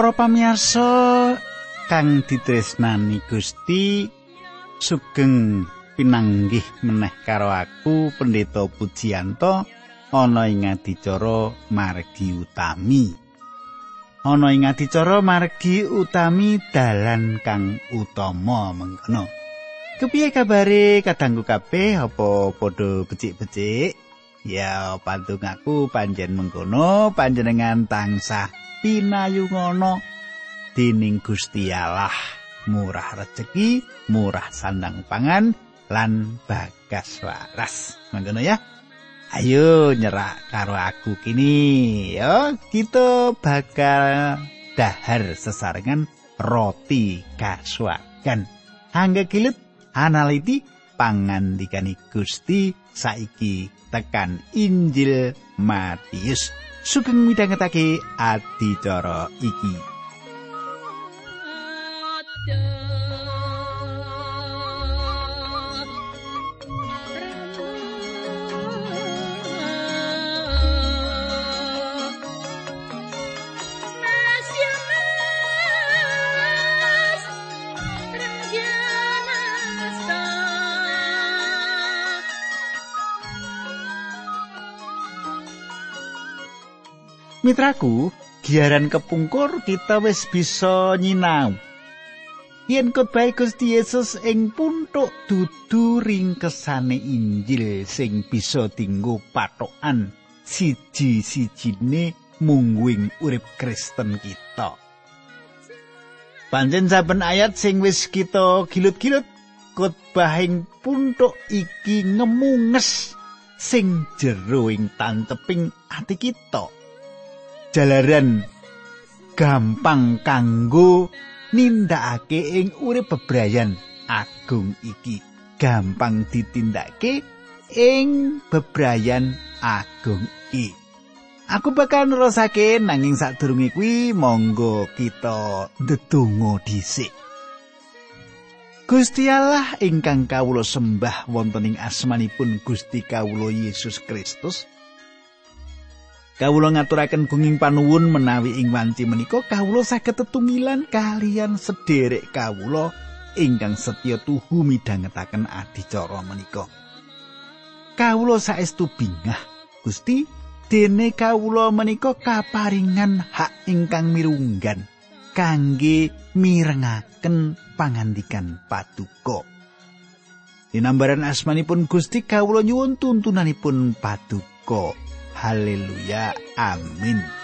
Para pamirsa kang ditresnani Gusti sugeng pinanggih meneh karo aku Pendeta Pujiyanto ana ing adicara margi utami. Ana ing adicara margi utami dalan kang utama mengkono. Kepiye kabare kadangku kabeh apa padha becik-becik? Ya pantung aku panjen mengkono panjenengan tansah pinayungono dening Gusti Allah murah rejeki murah sandang pangan lan bagas waras. Mangkono ya. Ayo nyerak karo aku kini. Ya kita bakal dahar sesarengan roti kaswagan. Hangga kilit analiti pangandikani Gusti saiki tekan Injil Matius sugeng midhangetake adicara iki. Mitraku, giaran kepungkur kita wis bisa nyinau. Yen khotbah Gusti Yesus ing puntuk dudu ringkesane Injil sing bisa dinggo patokan siji-sijine mungguing urip Kristen kita. Panjen saben ayat sing wis kita gilut-gilut khotbah ing puntuk iki ngemunges sing jero ing tanteping ati kita. Jalaran. Gampang kanggo nindakake ing urip bebrayan. Agung iki gampang ditindakake ing bebrayan agung iki aku bakal nerusake nanging sadurunge kuwi monggo kita ndedonga dhisik. Gusti Allah ingkang kawula sembah wonten ing asmanipun Gusti kawula Yesus Kristus Kawula ngaturaken gunging panuwun menawi ing wanci menika kawula saged tetunggilan kalian sederek kawula ingkang setya tuhu midhangetaken adicara menika. Kawula saestu bingah Gusti dene kawula menika kaparingan hak ingkang mirunggan kangge mirengaken pangandikan paduka. Dinambaran asmanipun Gusti kawula nyuwun tuntunanipun paduka. Haleluya. Amin.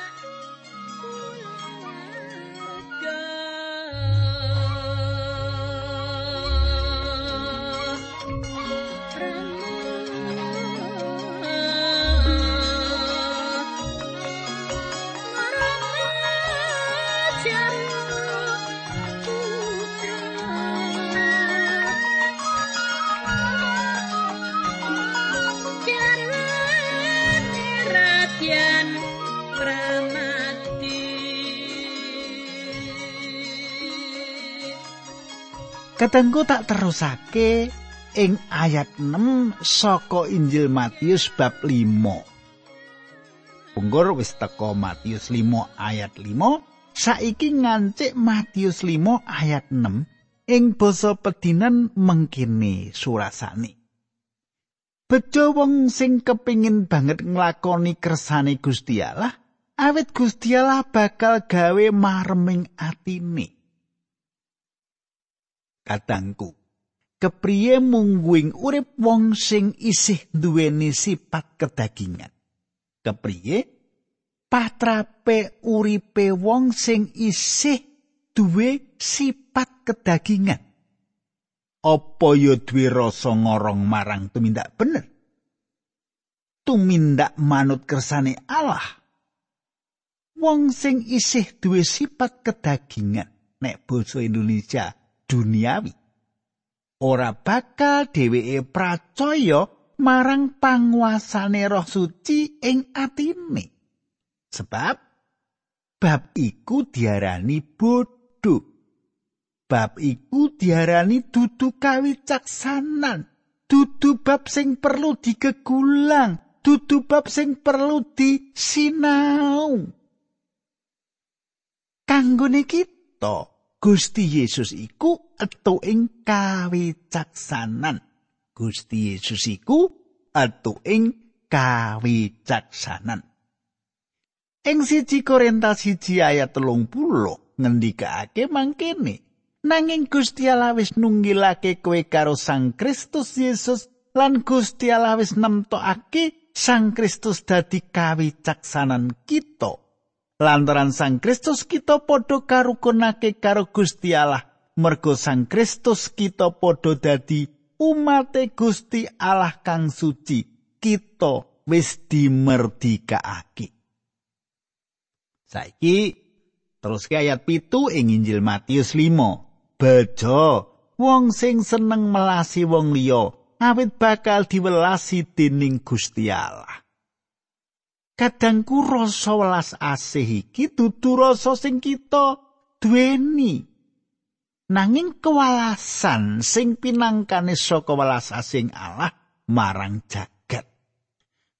Katengku tak terusake ing ayat 6 saka Injil Matius bab 5. Punggur wis teko Matius 5 ayat 5, saiki ngancik Matius 5 ayat 6 ing basa pedinan mengkene surasane. Bejo wong sing kepingin banget nglakoni kersane Gusti Allah, awit Gusti Allah bakal gawe mareming atine. Katangku. Kepriye mungguing urip wong sing isih duweni sifat kedagingan. Kepriye patrape uripe wong sing isih duwe sifat kedagingan. Apa ya duwe rasa ngorong marang tumindak bener? Tumindak manut kersane Allah. Wong sing isih duwe sifat kedagingan nek basa Indonesia duniawi. Ora bakal dheweke pracaya marang panguasane Roh Suci ing atine. Sebab bab iku diarani bodho. Bab iku diarani dudu kawicaksanan, dudu bab sing perlu digegulang, dudu bab sing perlu disinau. Kanggone kita, Gusti Yesus iku etu ing kawicaksanan. Gusti Yesus iku etu ing kawicaksanan. Ing siji Korintus siji ayat telung puluh ngendikake mangkene. Nanging Gusti Allah wis nunggilake kowe karo Sang Kristus Yesus lan Gusti Allah wis nemtokake Sang Kristus dadi kawicaksanan kita. Lantaran Sang Kristus kita padha karukunake karo Gusti Allah, mergo Sang Kristus kita padha dadi umate Gusti Allah kang suci. Kita wis dimerdikake. Saiki terus ke ayat pitu ing Injil Matius 5. Bejo, wong sing seneng melasi wong liya, awit bakal diwelasi dening Gusti Allah. Kadangku rasa welas asih iki dudu rasa sing kita duweni. Nanging kewalasan sing pinangkane saka welas asing Allah marang jagat.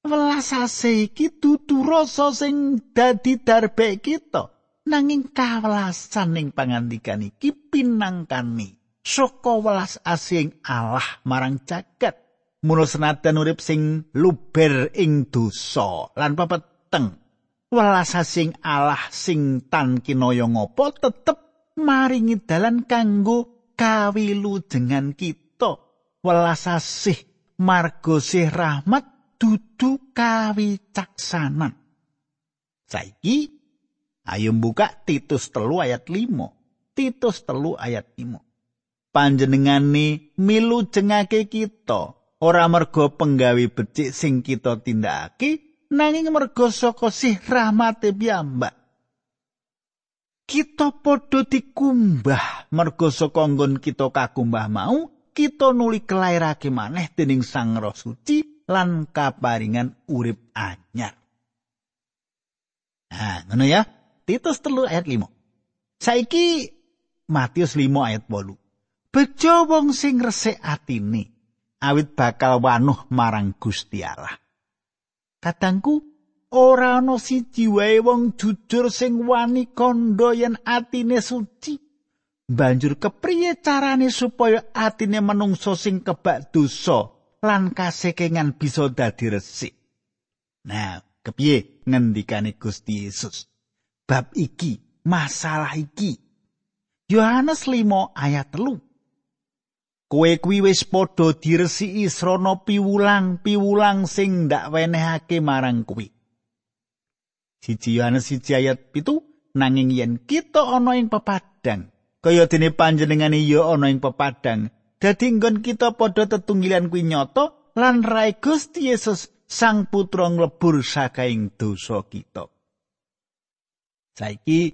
Welas asih iki dudu rasa sing dadi darbe kita. Nanging kawelasan ning pangandikan iki pinangkane saka welas asing Allah marang jagat Mula senajan urip sing luber ing dosa lan pepeteng. Welas sing Allah sing tan kinaya ngapa tetep maringi dalan kanggo kawilujengan kita. Welas asih marga sih rahmat dudu kawicaksanan. Saiki ayo buka Titus telu ayat 5 Titus telu ayat 5 panjenengane milu jengake kita ora merga penggawe becik sing kita tindakake nanging merga saka sih rahmate piyambak kita padha dikumbah merga saka nggon kita kakumbah mau kita nuli kelairake maneh dening Sang Roh Suci lan kaparingan urip anyar. Nah, ngono ya. Titus telu ayat 5. Saiki Matius 5 ayat 8. Bejo wong sing resik atine awit bakal wanuh marang Gusti Allah. Katangku ora ana siji wae wong jujur sing wani kandha yen atine suci. Banjur kepriye carane supaya atine menungso sing kebak dosa lan kasekengan bisa dadi resik. Nah, kepiye ngendikane Gusti Yesus? Bab iki, masalah iki. Yohanes 5 ayat 3. Kowe kuwi wis padha diresiki srana piwulang-piwulang sing ndak wenehake marang kuwi. Siji Yohanes siji ayat pitu nanging yen kita ana ing pepadang kaya dene panjenengane ya ana ing pepadang dadi nggon kita padha tetunggilan kuwi nyata lan rai Gusti Yesus sang putra nglebur saka ing dosa kita. Saiki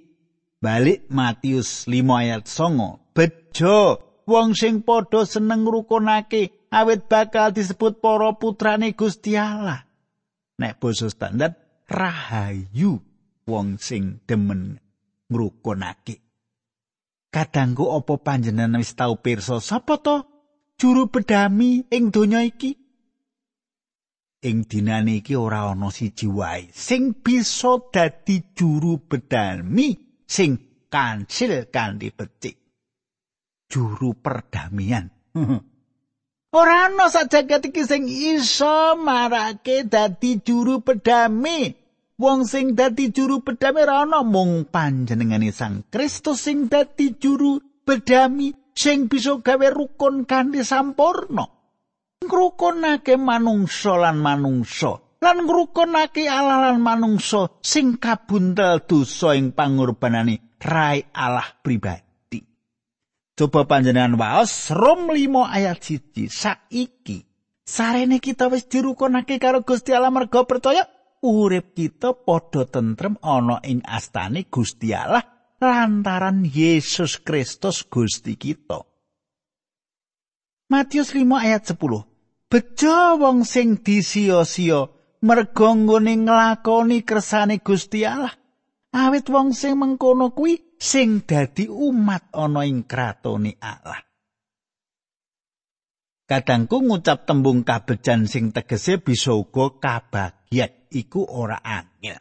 balik Matius 5 ayat 9 bejo wong sing padha seneng ngrukunake awit bakal disebut para putrane Gusti Allah. Nek basa standar rahayu wong sing demen ngrukunake. Kadangku apa panjenengan wis tau pirsa sapa to juru bedami ing donya iki? Ing dinane iki ora ana siji wae sing bisa dadi juru bedami sing kansil kanthi becik. Juru perdamaian. Ora ana sak jagat iki sing iso marake dadi juru pedami. Wong sing dadi juru pedami ora ana mung panjenengane Sang Kristus sing dadi juru pedami sing bisa gawe rukun kanthi sampurna. Ngrukunake manungsa lan manungsa lan ngrukunake Allah lan manungsa sing kabuntel dosa ing pangorbanane rai Allah pribadi. Coba panjenengan waos Rom 5 ayat 1 saiki sarene kita wis dirukunake karo Gusti Allah merga percaya urip kita padha tentrem ana ing astane Gusti Allah lantaran Yesus Kristus Gusti kita. Matius 5 ayat 10 Bejo wong sing disia-sia merga nglakoni kersane Gusti Allah. Awit wong sing mengkono kuwi sing dadi umat ana ing kratone Allah. Kadangku ngucap tembung kabejan sing tegese bisa uga kabagian iku ora angel.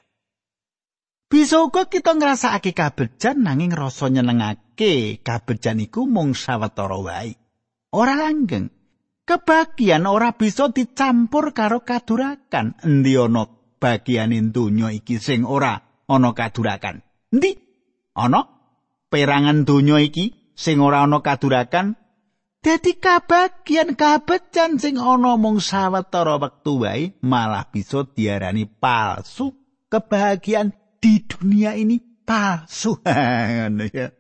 Bisa uga kita ngrasakake kabejan nanging rasa nyenengake kabejan iku mung sawetara wae. Ora langgeng. Kebagian ora bisa dicampur karo kadurakan. Endi ana bagiane donya iki sing ora ana kadurakan? Endi? Ana perangan donya iki sing ora ana kadurakan? Dadi kabagian kabejan sing ana mung sawetara wektu wae malah bisa diarani palsu. Kebahagiaan di dunia ini palsu. Ngono ya.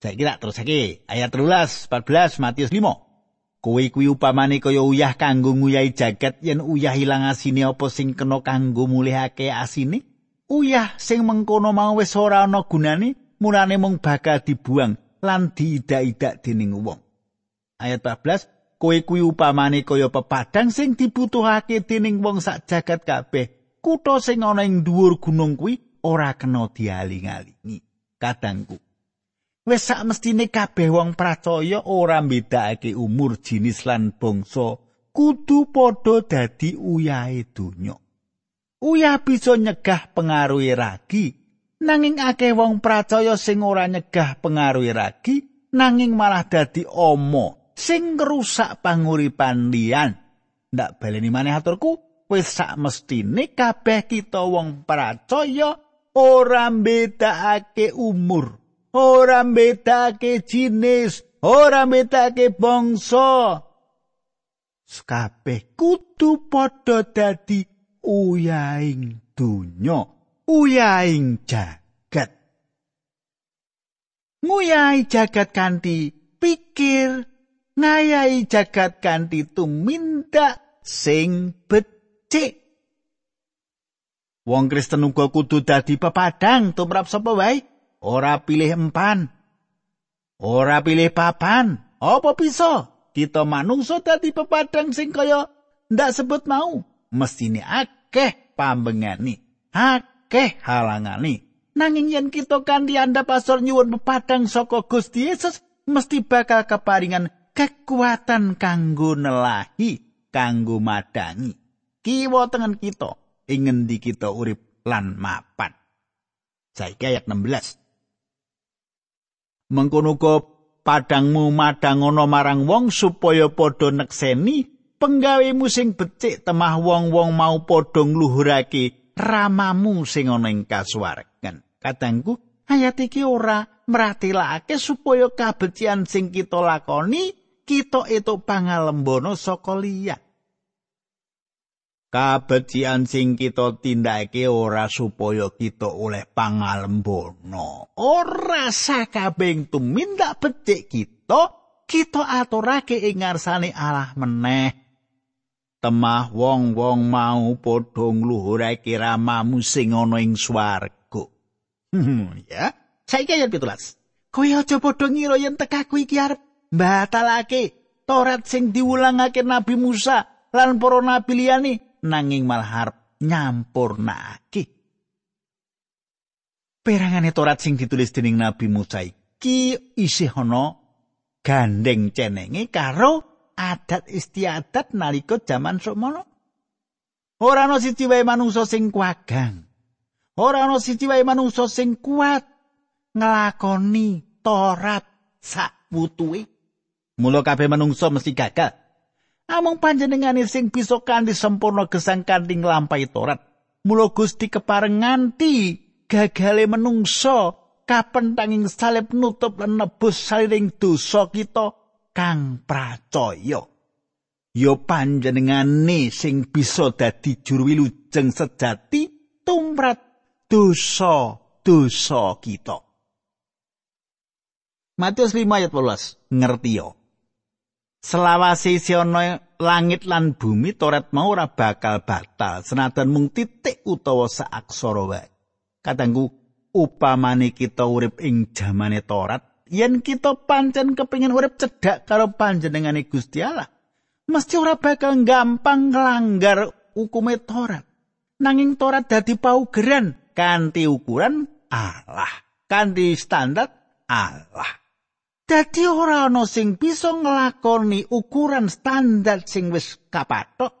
Saiki tak terusake ayat 13 14 Matius 5. Kowe kuwi upamane kaya uyah kanggo nguyahi jagat yen uyah ilang asine apa sing kena kanggo mulihake asine? Uyah sing mengkono mau wis ora ana gunane, mulane mung bakal dibuang lan diidak-idak dening wong. Ayat 14 Kowe kuwi upamane kaya pepadang sing dibutuhake dening wong sak jagat kabeh. Kutha sing ana ing dhuwur gunung kuwi ora kena dialing-alingi. Kadangku. Wis sak mestine kabeh wong percaya ora mbedakake umur, jinis lan bangsa kudu padha dadi uyahe donya. Uyah bisa nyegah pengaruhi ragi, nanging akeh wong percaya sing ora nyegah pengaruhi ragi, nanging malah dadi omo sing ngrusak panguripan liyan. Ndak baleni maneh aturku, wis sak mestine kabeh kita wong percaya ora mbedakake umur, ora mbedakake jinis, ora mbedakake bangsa. Kabeh kudu padha dadi uyaing donya, uyaing jagat. Nguyahi jagat kanthi pikir, ngayahi jagat kanthi tumindak sing becik. Wong Kristen uga kudu dadi pepadang tumrap sapa wae, ora pilih empan. Ora pilih papan. Apa bisa kita manungsa dadi pepadang sing kaya ndak sebut mau? Mestine akeh pambengani, akeh halangani. Nanging yen kita kanthi anda pasor nyuwun pepadang saka Gusti Yesus, mesti bakal keparingan kekuatan kanggo nelahi, kanggo madangi. Kiwa tengen kita. ing ngendi kita urip lan mapan. Saiki ayat 16. Mengkono padangmu madangono marang wong supaya padha nekseni penggawemu sing becik temah wong-wong mau padha ngluhurake ramamu sing ana ing kasuwargan. Kadangku ayat iki ora meratilake supaya kabecian sing kita lakoni kita itu pangalembono saka liya. kabecikan sing kita tindake ora supaya kita oleh pangalembono ora sakabeng tumindak becik kita kita aturake ing ngarsane Allah meneh temah wong-wong mau padha ngluhurake ramamu sing ana ing swarga hmm, ya saiki ayat 17 kowe aja padha ngira yen tekaku iki arep batalake Torat sing diwulangake Nabi Musa lan para nabi liyane nanging malah harap nyampurnake. Perangane Torat sing ditulis dening Nabi Musa iki isih ana gandeng cenenge karo adat istiadat nalika jaman semono. Ora ana siji wae manungsa sing kuagang. Ora ana siji wae manungsa sing kuat nglakoni Torat sak wutuhe. Mula kabeh manungsa mesti gagal. Among panjenengane sing bisa kanthi sempurna gesang kanthi nglampahi Torat. Mula Gusti kepareng nganti gagale menungso kapentanging salib nutup lan nebus saliring dosa kita kang pracaya. Yo panjenengane sing bisa dadi juru wilujeng sejati tumrat dosa-dosa kita. Matius 5 ayat 18 ngerti yo. selawase siono langit lan bumi toret mau ora bakal batal senajan mung titik utawa saaksara wae katanggu upamane kita urip ing jamane torat yen kita pancen kepingin urip cedhak karo panjenengane Gusti Allah mesti ora bakal gampang nglanggar hukume torat nanging torat dadi paugeran kanthi ukuran Allah kanthi standar Allah Dadi ora ana sing bisa nglakoni ukuran standar sing wis kapatok.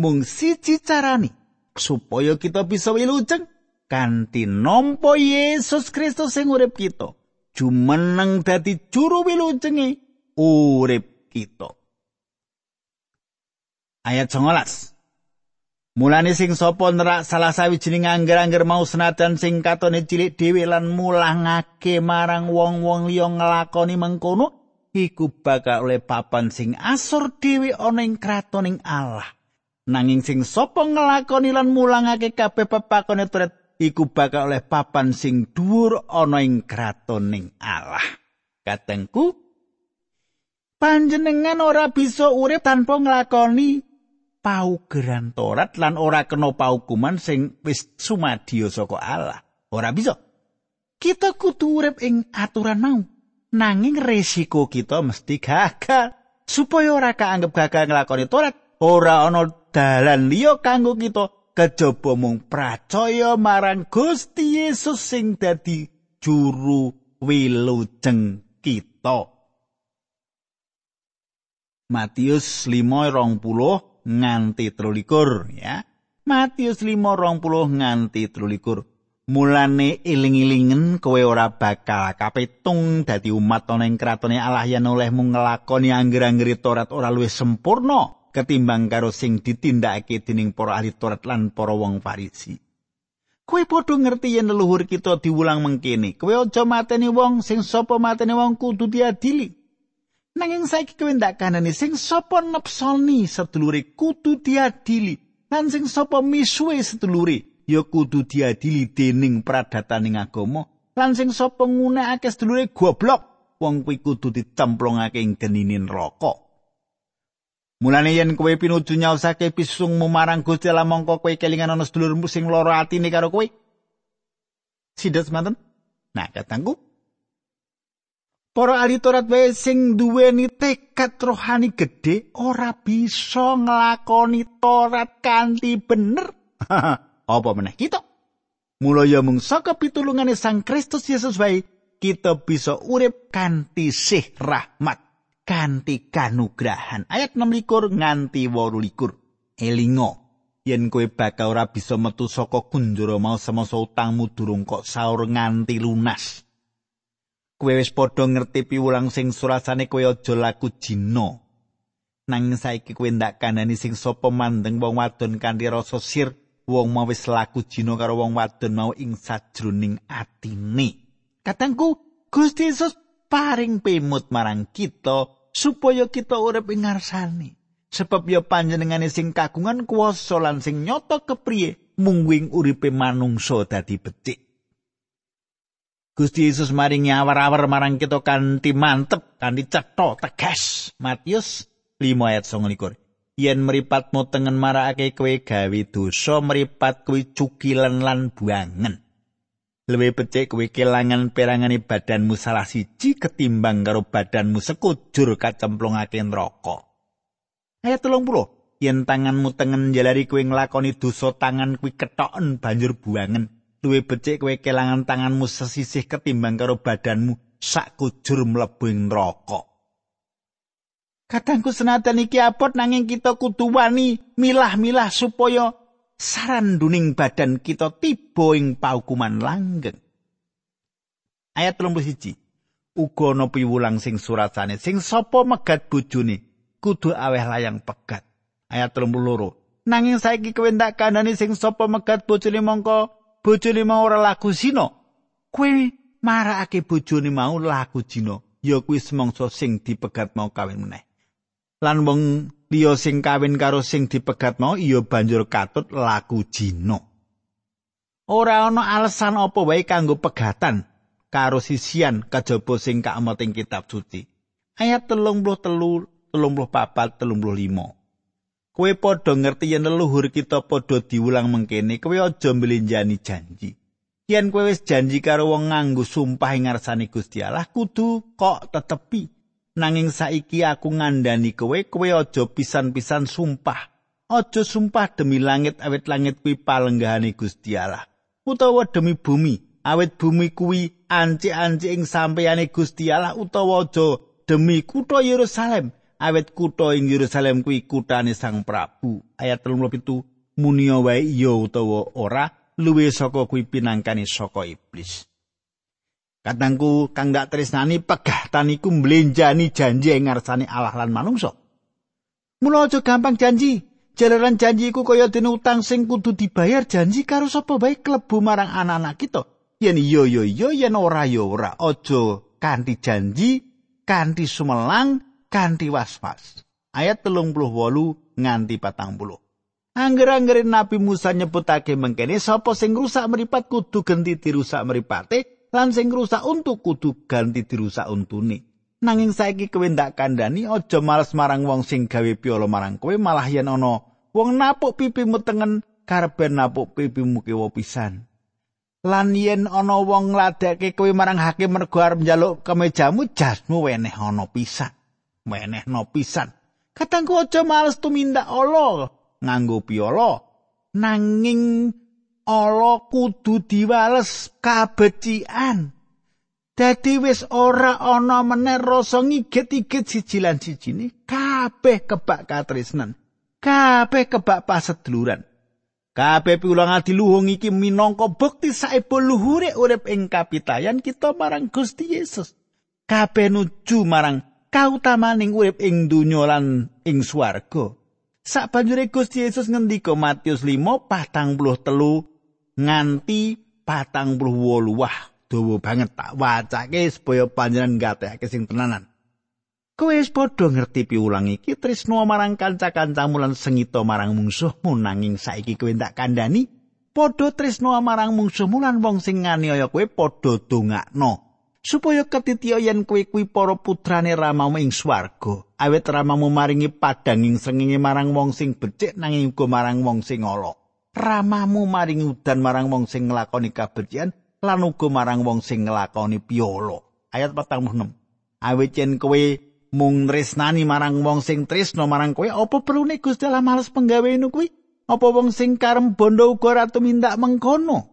Mung siji carane supaya kita bisa wilujeng kanthi nampa Yesus Kristus sing urip kita jumeneng dadi juru wilujenge urip kita ayat 19 Mulane sing sapa nerak salah sawijining angger-angger mau senajan sing katone cilik dhewe lan mulangake marang wong-wong liya nglakoni mengkono iku bakal oleh papan sing asor dhewe ana ing kratoning Allah. Nanging sing sapa nglakoni lan mulangake kabeh pepakone turet iku bakal oleh papan sing dhuwur ana ing kratoning Allah. Katengku panjenengan ora bisa urip tanpa nglakoni paugeran Torat lan ora kena paukuman sing wis sumadya saka Allah. Ora bisa. Kita kudu urip ing aturan mau. Nanging resiko kita mesti gagal. Supaya ora kaanggep gagal nglakoni Torat, ora ana dalan liya kanggo kita kejaba mung percaya marang Gusti Yesus sing dadi juru wilujeng kita. Matius 5:20 nganti 13 ya. Matius 5:20 nganti 13. Mulane iling-ilingen kowe ora bakal kapitung dadi umat ana ing kratone Allah yen olehmu nglakoni angger-anggeri Torat ora luwih sempurna ketimbang karo sing ditindakake dening para ahli Torat lan para wong Farisi. Kowe padha ngerti yen leluhur kita diulang mengkene. Kowe aja mateni wong sing sapa mateni wong kudu diadili. Nanging saiki kowe ndak kanani sing sapa nepsoni sedulure kudu diadili. Lan sing sapa misuwe sedulure ya kudu diadili dening pradataning agama. Lan sing sapa ngunekake sedulure goblok, wong kuwi kudu dicemplungake ing geninin neraka. Mulane yen kowe pinuju nyaosake pisungmu marang Gusti Allah mongko kowe kelingan ana sedulurmu sing lara atine karo kowe. Sidat semanten? Nah, katangku, Para ahli Taurat wae sing duweni tekad rohani gedhe ora bisa nglakoni Taurat kanthi bener. Apa meneh kita? Mula ya mung saka pitulungane Sang Kristus Yesus wae kita bisa urip kanthi sih rahmat, kanthi kanugrahan. Ayat 6 nganti 8 Elingo yen kowe bakal ora bisa metu saka kunjara mau semasa utangmu durung kok saur nganti lunas. kowe wis padha ngerti piwulang sing surasane kowe aja laku jina nang saiki kowe ndak kanani sing sapa mandeng wong wadon kanthi rasa sir wong mau wis laku jina karo wong wadon mau ing sajroning atine katangku Gusti Yesus paring pemut marang kita supaya kita urip ing ngarsane sebab ya panjenengane sing kagungan kuwasa lan sing nyata kepriye mung wing uripe manungsa dadi becik Gusti Yesus maringi awar-awar marang kita kanthi mantep, kanthi cetha, tegas. Matius 5 ayat 29. Yen mripatmu tengen marakake kowe gawe dosa, mripat kuwi cukilan lan buangen. Luwih becik kowe kelangan perangane badanmu salah siji ketimbang karo badanmu sekujur kacemplungake neraka. Ayat 30. Yen tanganmu tengen jalari kowe nglakoni dosa, tangan kuwi ketoken banjur buangen. luwih becik kowe kelangan tanganmu sesisih ketimbang karo badanmu sak kujur mlebu ing neraka. Kadangku senajan iki abot nanging kita kudu wani milah-milah supaya saranduning badan kita tiba ing paukuman langgeng. Ayat 31. Uga ana piwulang sing surasane sing sapa megat bojone kudu aweh layang pegat. Ayat 32. Nanging saiki kowe ndak kandhani sing sapa megat bojone mongko bojone mau ora laku zina kuwi marakake bojone mau laku zina ya kuwi semangsa sing dipegat mau kawin meneh lan wong liya sing kawin karo sing dipegat mau iya banjur katut laku zina ora ana alasan apa wae kanggo pegatan karo sisian kajaba sing kaemoting kitab suci ayat telung puluh telu telung puluh papat telung puluh lima Kowe padha ngerti yen leluhur kita padha diulang mengkene, kowe aja mbelenjani janji. Yen kowe wis janji karo wong nganggo sumpah ing ngarsane Gusti Allah, kudu kok tetepi. Nanging saiki aku ngandani kowe, kowe aja pisan-pisan sumpah. Aja sumpah demi langit awit langit kuwi palenggahane Gusti Allah. Utawa demi bumi, awit bumi kuwi anci-anci ing sampeyane Gusti Allah utawa aja demi kutha Yerusalem. awet kutha ing Yerusalem kuwi kutane Sang Prabu. Ayat 37 munia wae iya utawa ora luwih saka kuwi pinangkane saka iblis. Kadangku kang dak tresnani pegatan iku mblenjani janji ing ngarsane Allah lan manungsa. Mula aja gampang janji. Jalaran janji iku kaya dene utang sing kudu dibayar janji karo sapa bae klebu marang anak-anak kita. Yen iya iya iya yen ora ya ora aja kanthi janji, kanthi sumelang, kanthi was-was. Ayat 38 nganti 40. Angger-angger Nabi Musa nyebutake mengkene sapa sing rusak meripat kudu genti dirusak meripate lan sing rusak untuk kudu ganti dirusak untune. Nanging saiki kowe ndak kandhani aja males marang wong sing gawe piolo marang kowe malah yen ana wong napuk pipimu tengen karepe napuk pipimu kiwa pisan. Lan yen ana wong ngladeke kowe marang hakim mergo arep njaluk kemejamu jasmu weneh ana pisan. Weneh no pisan. Katangku aja males tumindak Allah nganggo piolo nanging Allah kudu diwales kabecikan. Dadi wis ora ana meneh rasa ngigit-igit siji lan sijine, kabeh kebak katresnan, kabeh kebak paseduluran. Kabeh piulangan diluhung iki minangka bukti saepo luhure urip ing kapitayan kita marang Gusti Yesus. Kabeh nuju marang kautamaning urip ing donya lan ing swarga. Sabanjure Gusti Yesus ngendika Matius 5 patang puluh telu nganti patang puluh wolu. Wah, dawa banget tak wacake supaya panjenengan gatehake sing tenanan. Kowe wis padha ngerti piulang iki tresno marang kanca-kancamu lan sengito marang mungsuhmu nanging saiki kowe tak kandhani padha tresno marang mungsuhmu lan wong sing nganiaya kowe padha dongakno supaya ketitya yen kowe kuwi para putrane ramamu ing swarga awet ramamu maringi padanging srengenge marang wong sing becik nanging uga marang wong sing ala ramamu maringi udan marang wong sing nglakoni kabecikan lan uga marang wong sing nglakoni piolo. Ayat 46. Awit yen kowe mung tresnani marang wong sing tresno marang kowe, apa perlune Gusti Allah males penggaweane kuwi? Apa wong sing karem bondo uga ora tumindak mengkono?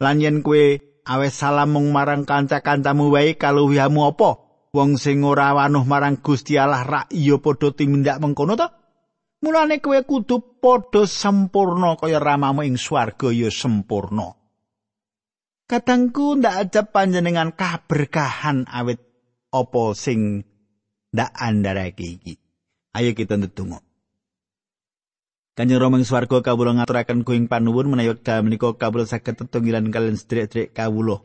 Lan yen kowe awes salam mung marang kanca-kancamu wae kaluwihamu apa? Wong sing ora wanuh marang Gusti Allah rak iya padha tumindak mengkono to? Mulane kowe kudu padha sempurna kaya ramamu ing swarga ya sempurna. Kadangku ndak aja panjenengan kaberkahan awit apa sing ndak andharake iki. Ayo kita ndedonga. Kanjeng Rama ing swarga kawula ngaturaken kuing panuwun menawi wekdal menika kawula saged tetunggilan kalian sedherek-sedherek kawula.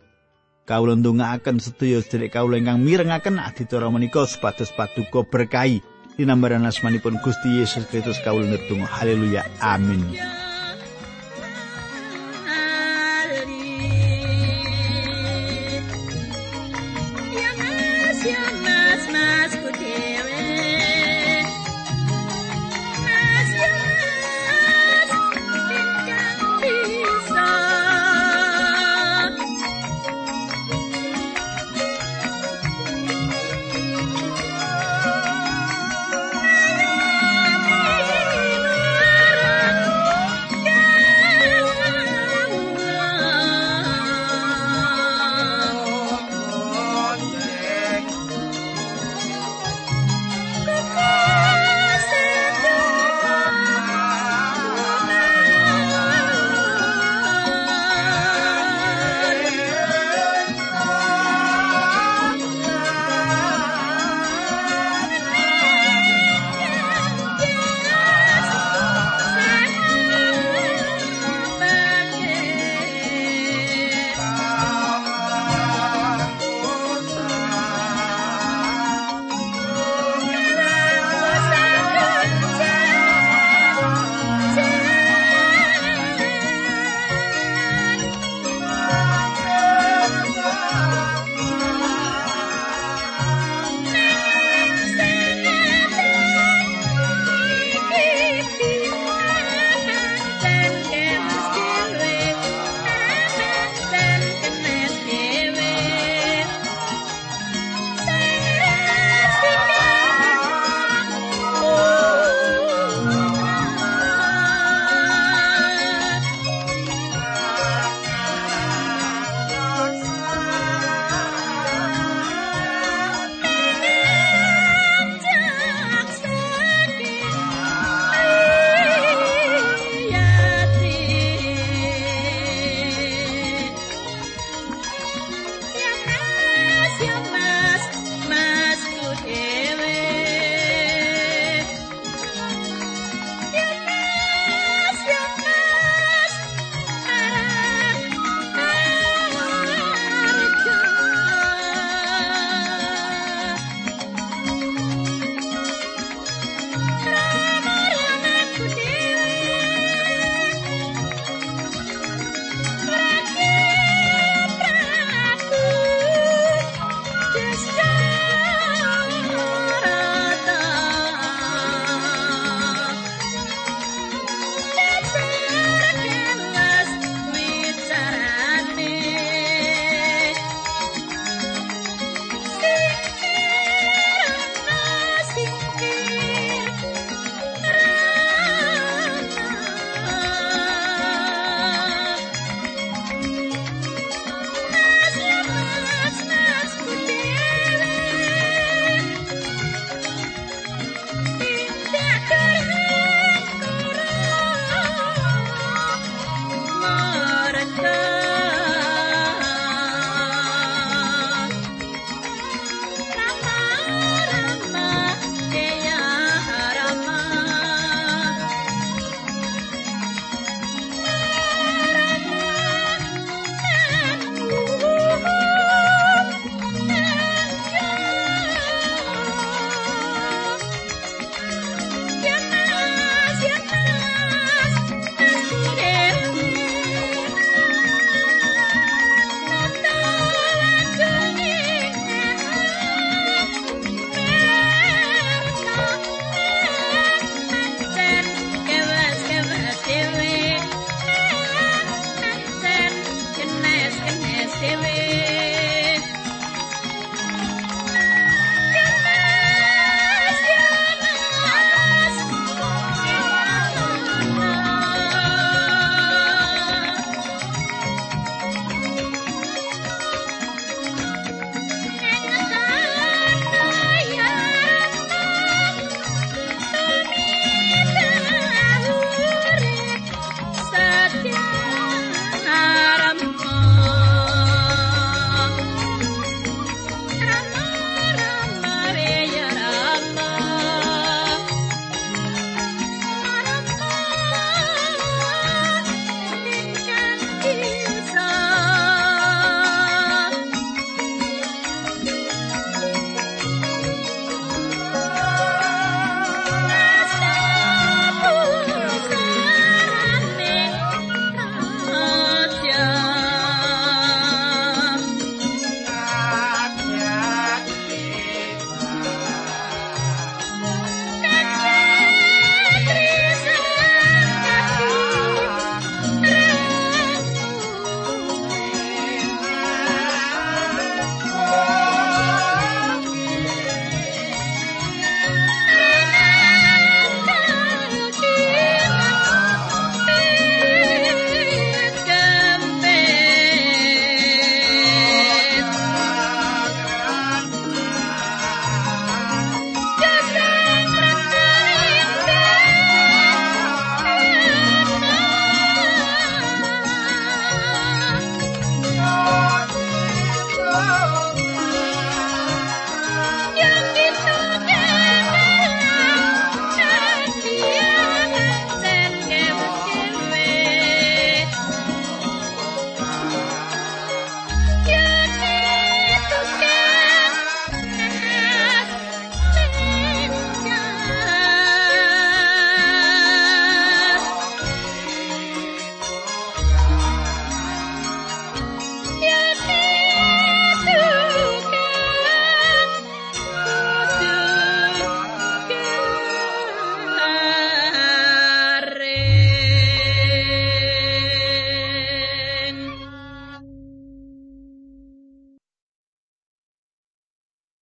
Kawula ndongaaken sedaya sedherek kawula ingkang mirengaken adicara menika supados paduka berkahi. Dinambaran asmanipun Gusti Yesus Kristus kawula ndedonga. Haleluya. Amin.